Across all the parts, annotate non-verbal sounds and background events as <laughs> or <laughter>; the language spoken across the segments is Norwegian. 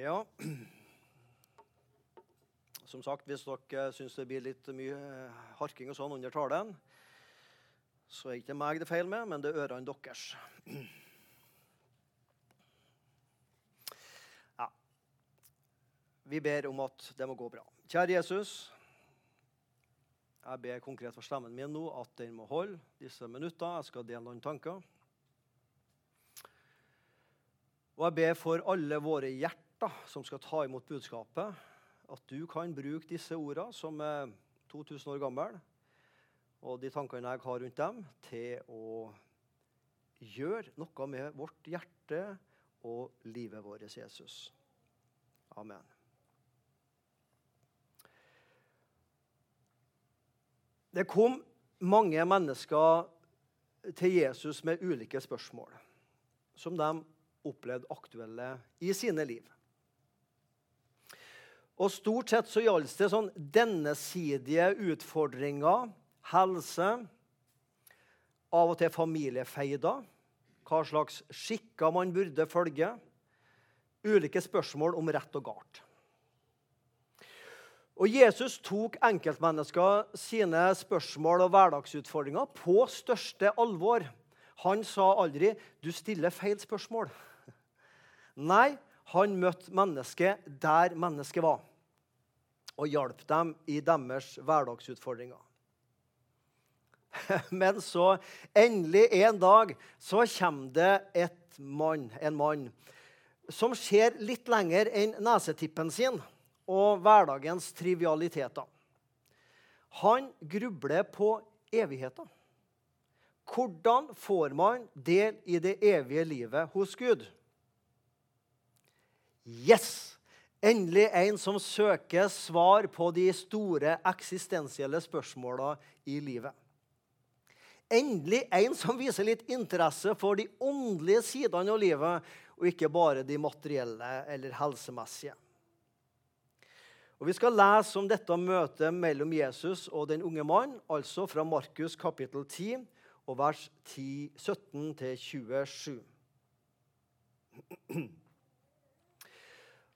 Ja. Som sagt, hvis dere syns det blir litt mye harking og sånn under talen, så er ikke meg det feil med, men det er ørene deres. Ja. Vi ber om at det må gå bra. Kjære Jesus. Jeg ber konkret for stemmen min nå at den må holde disse minutter. Jeg skal dele noen tanker. Og jeg ber for alle våre hjerter som skal ta imot budskapet, at du kan bruke disse ordene, som er 2000 år gamle, og de tankene jeg har rundt dem, til å gjøre noe med vårt hjerte og livet vårt, Jesus. Amen. Det kom mange mennesker til Jesus med ulike spørsmål som de opplevde aktuelle i sine liv. Og Stort sett så gjaldt det sånn dennesidige utfordringer, helse, av og til familiefeider, hva slags skikker man burde følge, ulike spørsmål om rett og galt. Og Jesus tok enkeltmennesker sine spørsmål og hverdagsutfordringer på største alvor. Han sa aldri 'du stiller feil spørsmål'. Nei, han møtte mennesket der mennesket var, og hjalp dem i deres hverdagsutfordringer. <laughs> Men så, endelig en dag, så kommer det mann, en mann som ser litt lenger enn nesetippen sin og hverdagens trivialiteter. Han grubler på evigheten. Hvordan får man del i det evige livet hos Gud? Yes! Endelig en som søker svar på de store eksistensielle spørsmåla i livet. Endelig en som viser litt interesse for de åndelige sidene av livet, og ikke bare de materielle eller helsemessige. Og Vi skal lese om dette møtet mellom Jesus og den unge mann, altså fra Markus kapittel 10 og vers 10, 17 27.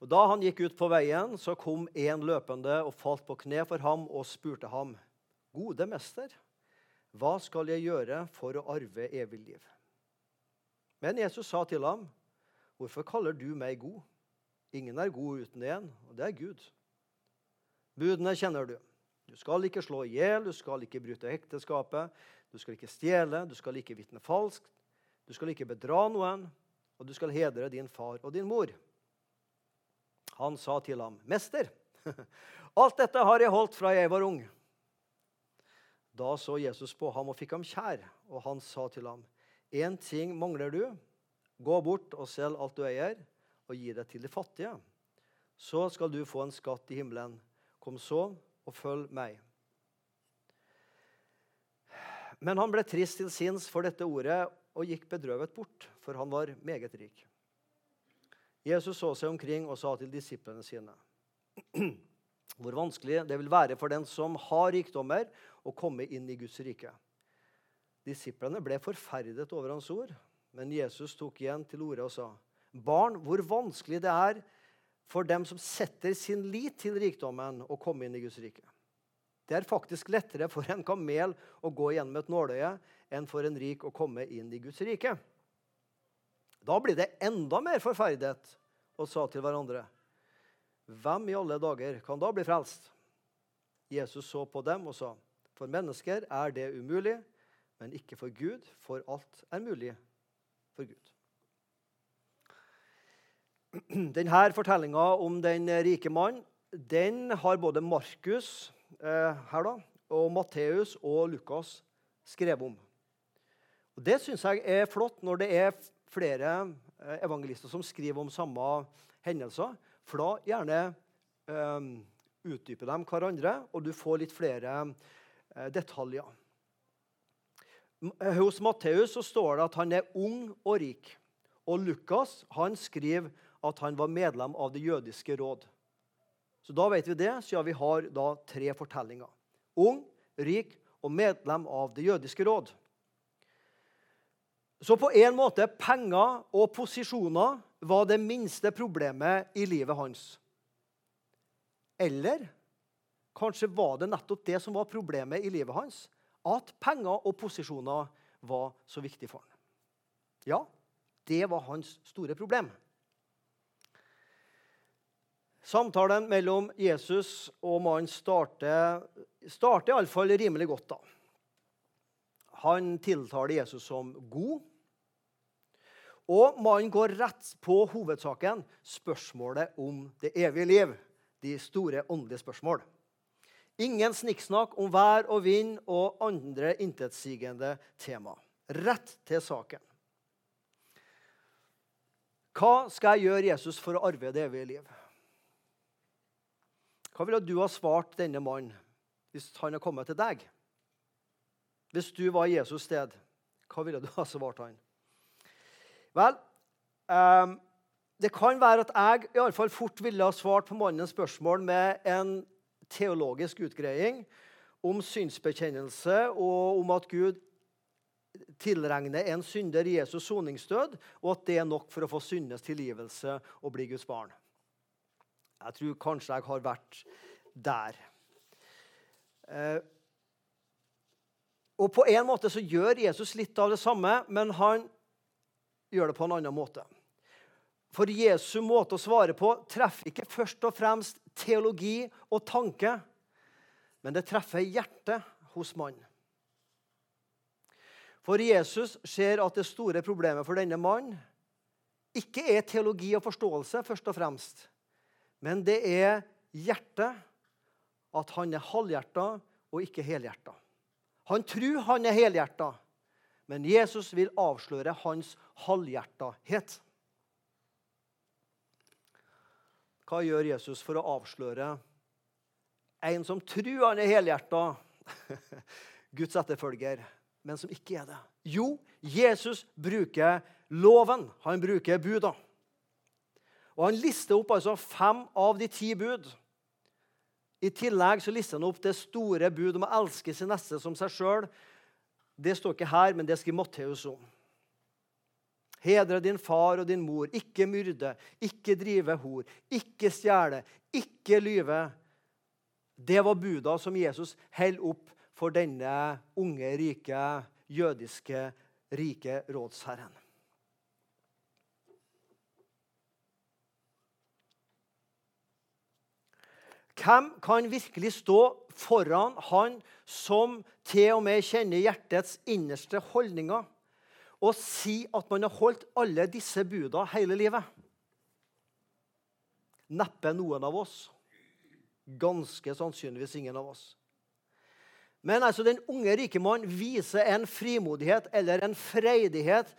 Og Da han gikk ut på veien, så kom en løpende og falt på kne for ham og spurte ham, 'Gode mester, hva skal jeg gjøre for å arve evig liv?' Men Jesus sa til ham, 'Hvorfor kaller du meg god?' Ingen er god uten én, og det er Gud. Budene kjenner du. Du skal ikke slå i hjel, du skal ikke bryte ekteskapet, du skal ikke stjele, du skal ikke vitne falskt, du skal ikke bedra noen, og du skal hedre din far og din mor. Han sa til ham, 'Mester, <laughs> alt dette har jeg holdt fra jeg var ung.' Da så Jesus på ham og fikk ham kjær, og han sa til ham, 'Én ting mangler du. Gå bort og selg alt du eier, og gi det til de fattige.' Så skal du få en skatt i himmelen. Kom så og følg meg. Men han ble trist til sinns for dette ordet og gikk bedrøvet bort, for han var meget rik. Jesus så seg omkring og sa til disiplene sine.: <clears throat> Hvor vanskelig det vil være for den som har rikdommer, å komme inn i Guds rike. Disiplene ble forferdet over hans ord, men Jesus tok igjen til orde og sa.: Barn, hvor vanskelig det er for dem som setter sin lit til rikdommen, å komme inn i Guds rike. Det er faktisk lettere for en kamel å gå gjennom et nåløye enn for en rik å komme inn i Guds rike. Da blir det enda mer forferdet og sa til hverandre.: Hvem i alle dager kan da bli frelst? Jesus så på dem og sa.: For mennesker er det umulig, men ikke for Gud, for alt er mulig for Gud. <clears throat> Denne fortellinga om den rike mannen den har både Markus eh, her da, og Matteus og Lukas skrevet om. Og Det syns jeg er flott når det er flere eh, evangelister som skriver om samme hendelser. For da gjerne eh, utdyper de hverandre, og du får litt flere eh, detaljer. Hos Matteus står det at han er ung og rik. Og Lukas han skriver at han var medlem av det jødiske råd. Så da vet vi det, siden vi har da tre fortellinger. Ung, rik og medlem av det jødiske råd. Så på en måte penger og posisjoner var det minste problemet i livet hans. Eller kanskje var det nettopp det som var problemet i livet hans. At penger og posisjoner var så viktig for ham. Ja, det var hans store problem. Samtalen mellom Jesus og mannen starter, starter iallfall rimelig godt. da. Han tiltaler Jesus som god. Og mannen går rett på hovedsaken, spørsmålet om det evige liv. De store åndelige spørsmål. Ingen snikksnakk om vær og vind og andre intetsigende tema. Rett til saken. Hva skal jeg gjøre, Jesus, for å arve det evige liv? Hva ville du ha svart denne mannen hvis han hadde kommet til deg? Hvis du var i Jesus' sted, hva ville du ha svart han? Vel, um, det kan være at jeg i alle fall fort ville ha svart på mannens spørsmål med en teologisk utgreiing om synsbekjennelse og om at Gud tilregner en synder Jesus soningsdød, og at det er nok for å få syndenes tilgivelse og bli Guds barn. Jeg tror kanskje jeg har vært der. Eh, og På en måte så gjør Jesus litt av det samme, men han gjør det på en annen måte. For Jesu måte å svare på treffer ikke først og fremst teologi og tanke, men det treffer hjertet hos mannen. For Jesus ser at det store problemet for denne mannen ikke er teologi og forståelse, først og fremst, men det er hjertet, at han er halvhjerta og ikke helhjerta. Han tror han er helhjerta, men Jesus vil avsløre hans halvhjertahet. Hva gjør Jesus for å avsløre en som tror han er helhjerta, <laughs> Guds etterfølger, men som ikke er det? Jo, Jesus bruker loven. Han bruker buda. Og Han lister opp altså fem av de ti bud. I tillegg så lister han opp det store bud om å elske sin neste som seg sjøl. Det står ikke her, men det skriver Matteus om. Hedre din far og din mor. Ikke myrde, ikke drive hor, ikke stjele, ikke lyve. Det var buda som Jesus holder opp for denne unge, rike, jødiske, rike rådsherren. Hvem kan virkelig stå foran han som til og med kjenner hjertets innerste holdninger, og si at man har holdt alle disse buda hele livet? Neppe noen av oss. Ganske sannsynligvis ingen av oss. Men altså, den unge rike mann viser en frimodighet eller en freidighet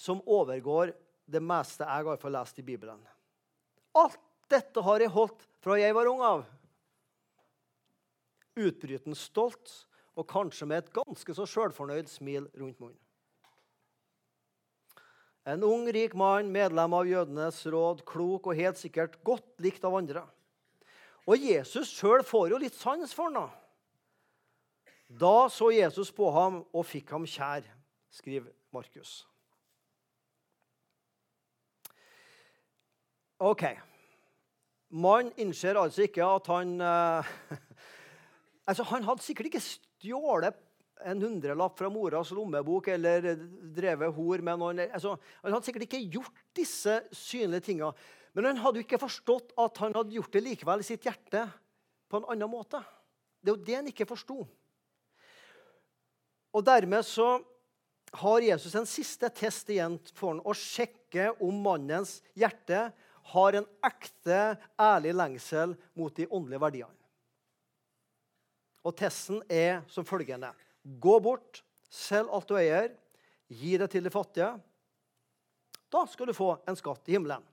som overgår det meste jeg har lest i Bibelen. Alt dette har jeg holdt fra jeg var ung av utbrytende stolt og kanskje med et ganske så sjølfornøyd smil rundt munnen. En ung, rik mann, medlem av jødenes råd, klok og helt sikkert godt likt av andre. Og Jesus sjøl får jo litt sans for ham. Da så Jesus på ham og fikk ham kjær, skriver Markus. OK. Mannen innser altså ikke at han uh, <laughs> Altså, han hadde sikkert ikke stjålet en hundrelapp fra moras lommebok eller drevet hor med noen. Altså, han hadde sikkert ikke gjort disse synlige tinga. Men han hadde jo ikke forstått at han hadde gjort det likevel i sitt hjerte på en annen måte. Det er jo det han ikke forsto. Og dermed så har Jesus en siste test igjen for han, å sjekke om mannens hjerte har en ekte, ærlig lengsel mot de åndelige verdiene. Og testen er som følgende.: Gå bort, selg alt du eier, gi det til de fattige. Da skal du få en skatt i himmelen.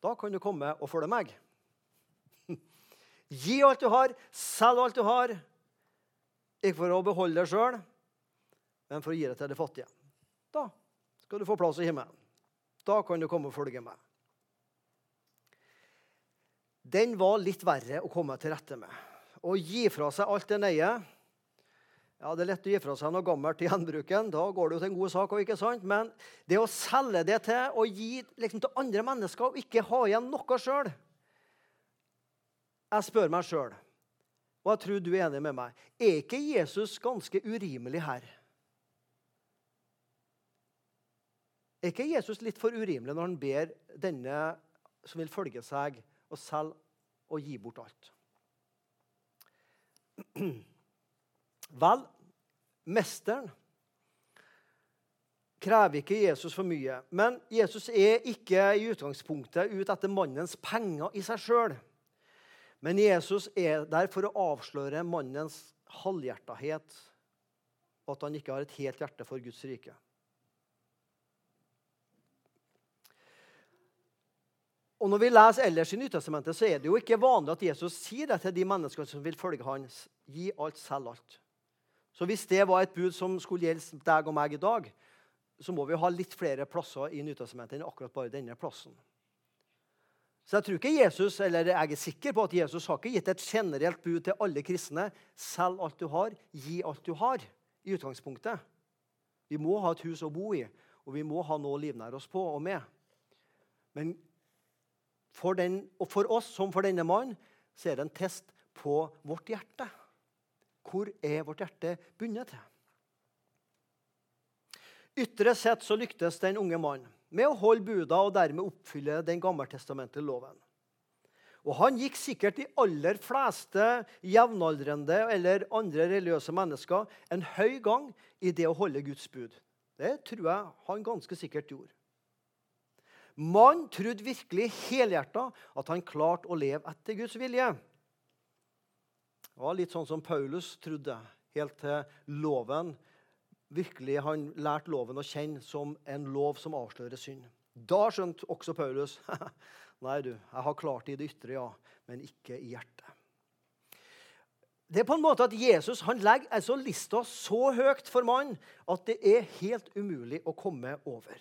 Da kan du komme og følge meg. <laughs> Gi alt du har, selg alt du har. Ikke for å beholde deg sjøl, men for å gi det til de fattige. Da skal du få plass i himmelen. Da kan du komme og følge meg. Den var litt verre å komme til rette med å gi fra seg alt en eier, Ja, Det er lett å gi fra seg noe gammelt i gjenbruken. Da går det jo til en god sak. og ikke sant? Men det å selge det til og gi liksom, til andre mennesker og ikke ha igjen noe sjøl Jeg spør meg sjøl, og jeg tror du er enig med meg, er ikke Jesus ganske urimelig her? Er ikke Jesus litt for urimelig når han ber denne som vil følge seg, å selge og gi bort alt? Vel, mesteren krever ikke Jesus for mye. Men Jesus er ikke i utgangspunktet ute etter mannens penger i seg sjøl. Men Jesus er der for å avsløre mannens halvhjertahet, og at han ikke har et helt hjerte for Guds rike. Og Når vi leser ellers i Nytestamentet, så er det jo ikke vanlig at Jesus sier det til de menneskene som vil følge hans. Gi alt, selg alt. Så hvis det var et bud som skulle gjelde deg og meg i dag, så må vi ha litt flere plasser i Nytestamentet enn akkurat bare denne plassen. Så jeg tror ikke Jesus, eller jeg er sikker på at Jesus har ikke gitt et generelt bud til alle kristne. Selg alt du har, gi alt du har, i utgangspunktet. Vi må ha et hus å bo i, og vi må ha noe å livnære oss på og med. Men for, den, og for oss som for denne mannen så er det en test på vårt hjerte. Hvor er vårt hjerte bundet til? Ytre sett så lyktes den unge mannen med å holde buda og dermed oppfylle den gammeltestamentlige loven. Og Han gikk sikkert de aller fleste jevnaldrende eller andre religiøse mennesker en høy gang i det å holde Guds bud. Det tror jeg han ganske sikkert gjorde. Mannen trodde virkelig helhjerta at han klarte å leve etter Guds vilje. Det var litt sånn som Paulus trodde, helt til loven virkelig han lærte loven å kjenne som en lov som avslører synd. Da skjønte også Paulus <laughs> nei du, jeg har klart det i det ytre, ja, men ikke i hjertet. Det er på en måte at Jesus han legger altså lista så høyt for mannen at det er helt umulig å komme over.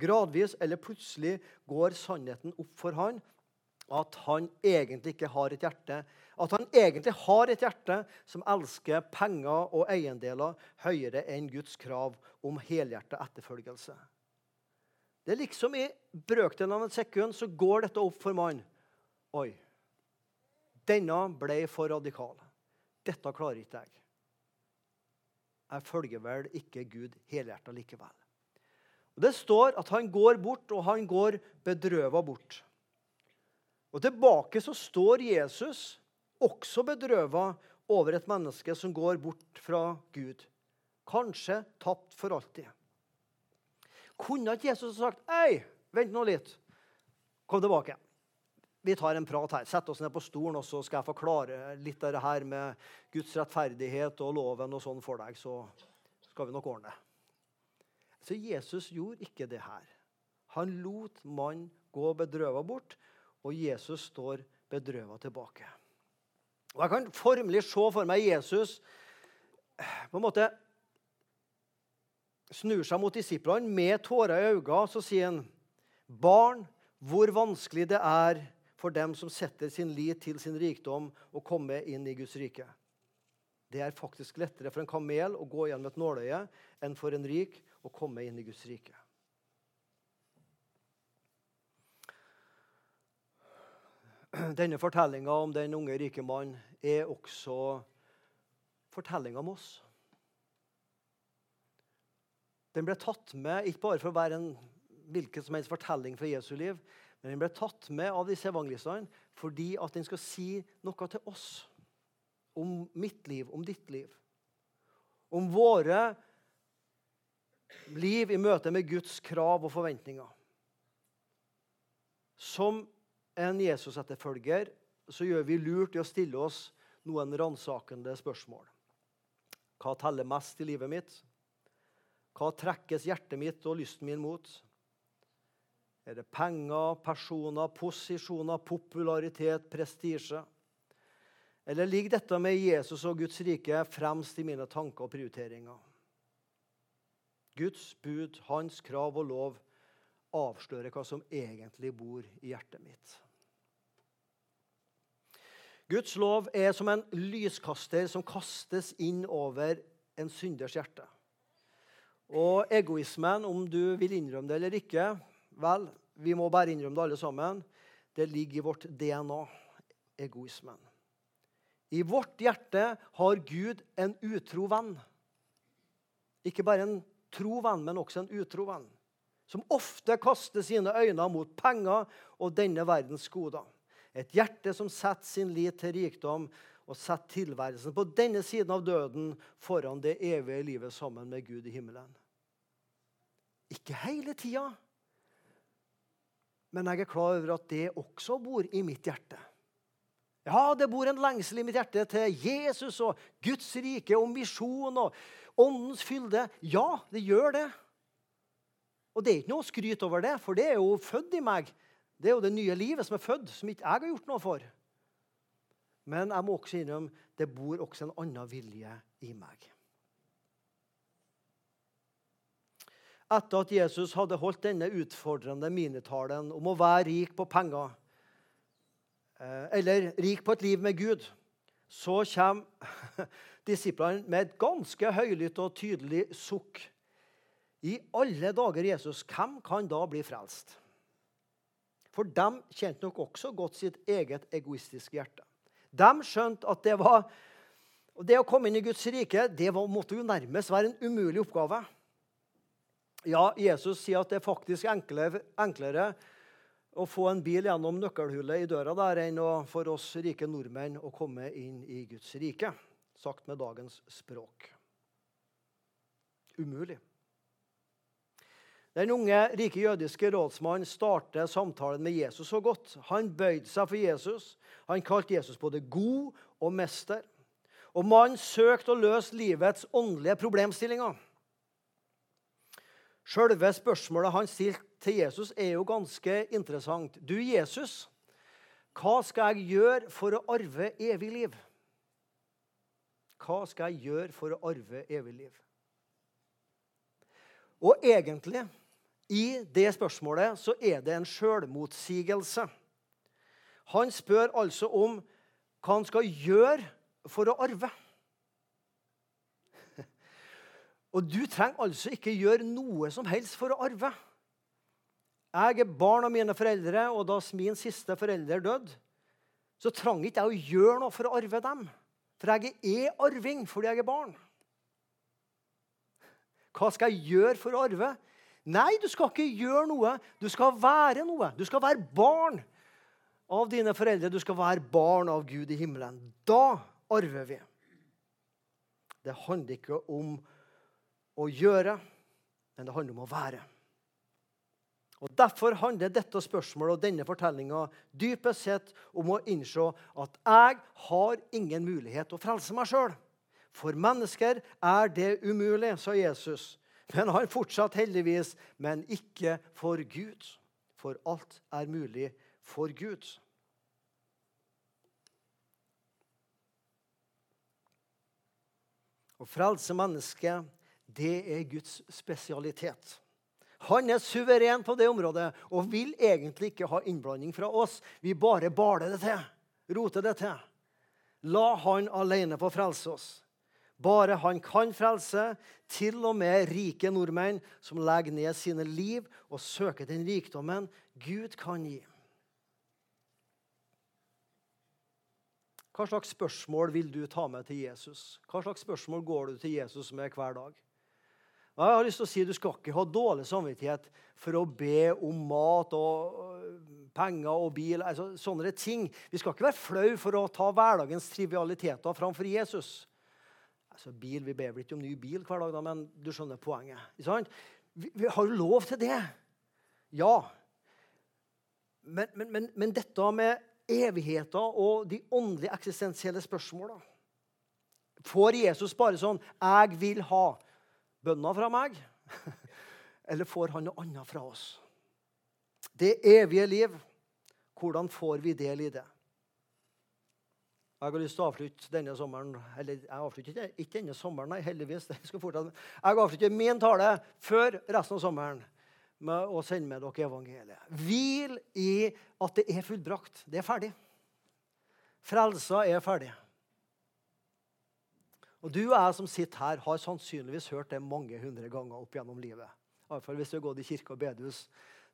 Gradvis eller plutselig går sannheten opp for han at han egentlig ikke har et hjerte At han egentlig har et hjerte som elsker penger og eiendeler høyere enn Guds krav om helhjertet etterfølgelse. Det er liksom I brøkdelen av et sekund så går dette opp for mannen. Oi, denne ble for radikal. Dette klarer ikke jeg. Jeg følger vel ikke Gud helhjerta likevel. Og Det står at han går bort, og han går bedrøva bort. Og Tilbake så står Jesus også bedrøva over et menneske som går bort fra Gud. Kanskje tapt for alltid. Kunne ikke Jesus sagt «Ei, vent nå litt. Kom tilbake. Vi tar en prat her. Sett oss ned på stolen, og så skal jeg forklare litt av det her med Guds rettferdighet og loven og sånn for deg, så skal vi nok ordne det. Så Jesus gjorde ikke det her. Han lot mannen gå bedrøva bort, og Jesus står bedrøva tilbake. Og Jeg kan formelig se for meg Jesus på en måte snur seg mot disiplene med tårer i øynene. Så sier han, 'Barn, hvor vanskelig det er for dem som setter sin lit til sin rikdom, å komme inn i Guds rike.' Det er faktisk lettere for en kamel å gå gjennom et nåløye enn for en rik å komme inn i Guds rike. Denne fortellinga om den unge, rike mannen er også fortellinga om oss. Den ble tatt med ikke bare for å være en hvilken som helst fortelling fra Jesu liv, men den ble tatt med av disse evangelistene fordi at den skal si noe til oss om mitt liv, om ditt liv. Om våre liv i møte med Guds krav og forventninger. Som en Jesus-etterfølger så gjør vi lurt i å stille oss noen ransakende spørsmål. Hva teller mest i livet mitt? Hva trekkes hjertet mitt og lysten min mot? Er det penger, personer, posisjoner, popularitet, prestisje? Eller ligger dette med Jesus og Guds rike fremst i mine tanker og prioriteringer? Guds bud, hans krav og lov avslører hva som egentlig bor i hjertet mitt. Guds lov er som en lyskaster som kastes inn over en synders hjerte. Og egoismen, om du vil innrømme det eller ikke Vel, vi må bare innrømme det alle sammen. Det ligger i vårt DNA, egoismen. I vårt hjerte har Gud en utro venn. Ikke bare en tro venn, men også en utro venn. Som ofte kaster sine øyne mot penger og denne verdens goder. Et hjerte som setter sin lit til rikdom og setter tilværelsen på denne siden av døden foran det evige livet sammen med Gud i himmelen. Ikke hele tida, men jeg er klar over at det også bor i mitt hjerte. Ja, det bor en lengsel i mitt hjerte til Jesus og Guds rike og misjon og åndens fylde. Ja, det gjør det. Og det er ikke noe å skryte over det, for det er jo født i meg. Det er jo det nye livet som er født, som ikke jeg har gjort noe for. Men jeg må også innrømme det bor også en annen vilje i meg. Etter at Jesus hadde holdt denne utfordrende minitalen om å være rik på penger, eh, eller rik på et liv med Gud, så kommer <laughs> disiplene med et ganske høylytt og tydelig sukk. I alle dager, Jesus, hvem kan da bli frelst? For de kjente nok også godt sitt eget egoistiske hjerte. De skjønte at det var det å komme inn i Guds rike det var, måtte jo nærmest være en umulig oppgave. Ja, Jesus sier at det er faktisk enklere, enklere å få en bil gjennom nøkkelhullet i døra der enn for oss rike nordmenn å komme inn i Guds rike. Sagt med dagens språk. Umulig. Den unge, rike jødiske rådsmannen starter samtalen med Jesus så godt. Han bøyde seg for Jesus. Han kalte Jesus både god og mester. Og mannen søkte å løse livets åndelige problemstillinger. Selve spørsmålet han stilte til Jesus, er jo ganske interessant. Du, Jesus, hva skal jeg gjøre for å arve evig liv? Hva skal jeg gjøre for å arve evig liv? Og egentlig i det spørsmålet så er det en sjølmotsigelse. Han spør altså om hva han skal gjøre for å arve. <laughs> Og du trenger altså ikke gjøre noe som helst for å arve. Jeg er barn av mine foreldre, og da min siste forelder døde, så trang ikke jeg å gjøre noe for å arve dem. For jeg er arving fordi jeg er barn. Hva skal jeg gjøre for å arve? Nei, du skal ikke gjøre noe. Du skal være noe. Du skal være barn av dine foreldre. Du skal være barn av Gud i himmelen. Da arver vi. Det handler ikke om å gjøre, men det handler om å være. Og Derfor handler dette spørsmålet og denne fortellinga dypest sett om å innse at jeg har ingen mulighet til å frelse meg sjøl. For mennesker er det umulig, sa Jesus. Men han fortsatt heldigvis, men ikke for Gud. For alt er mulig for Gud. Å frelse mennesket, det er Guds spesialitet. Han er suveren på det området og vil egentlig ikke ha innblanding fra oss. Vi bare baler det til, roter det til. La han alene få frelse oss. Bare han kan frelse, til og med rike nordmenn som legger ned sine liv og søker den rikdommen Gud kan gi. Hva slags spørsmål vil du ta med til Jesus? Hva slags spørsmål går du til Jesus med hver dag? Jeg har lyst til å si Du skal ikke ha dårlig samvittighet for å be om mat og penger og bil. Altså, sånne ting. Vi skal ikke være flau for å ta hverdagens trivialiteter framfor Jesus. Altså, bil, Vi ber vel ikke om ny bil hver dag, da, men du skjønner poenget. Vi, vi, har jo lov til det. Ja. Men, men, men, men dette med evigheter og de åndelige eksistensielle spørsmåla Får Jesus bare sånn 'Jeg vil ha bønna fra meg'? <laughs> Eller får han noe annet fra oss? Det evige liv, hvordan får vi del i det? Jeg har lyst til å avslutte denne sommeren eller jeg avslutter ikke denne sommeren, nei, heldigvis. <laughs> Jeg avslutter min tale før resten av sommeren med å sende med dere evangeliet. Hvil i at det er fullbrakt. Det er ferdig. Frelsa er ferdig. Og du og jeg som sitter her, har sannsynligvis hørt det mange hundre ganger opp gjennom livet. Iallfall hvis du har gått i kirke og bedehus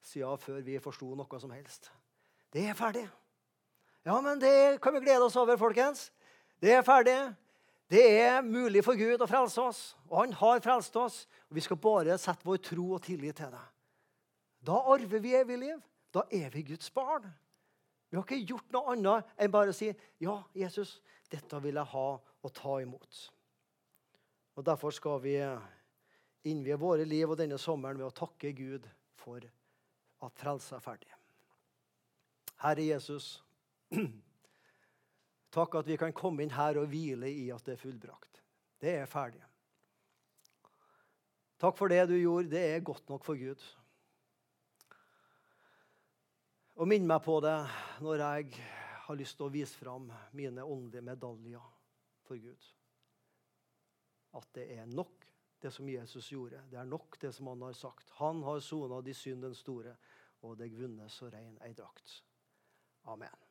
siden før vi forsto noe som helst. Det er ferdig. Ja, men det kan vi glede oss over, folkens. Det er ferdig. Det er mulig for Gud å frelse oss, og han har frelst oss. og Vi skal bare sette vår tro og tillit til det. Da arver vi evig liv. Da er vi Guds barn. Vi har ikke gjort noe annet enn bare å si ja, Jesus, dette vil jeg ha og ta imot. Og Derfor skal vi innvie våre liv og denne sommeren med å takke Gud for at frelsa er ferdig. Herre Jesus, <clears throat> takk at vi kan komme inn her og hvile i at det er fullbrakt. Det er ferdig. Takk for det du gjorde. Det er godt nok for Gud. Og minn meg på det når jeg har lyst til å vise fram mine åndelige medaljer for Gud at det er nok, det som Jesus gjorde. Det er nok, det som han har sagt. Han har sona de synd den store, og deg vunnet så rein ei drakt. Amen.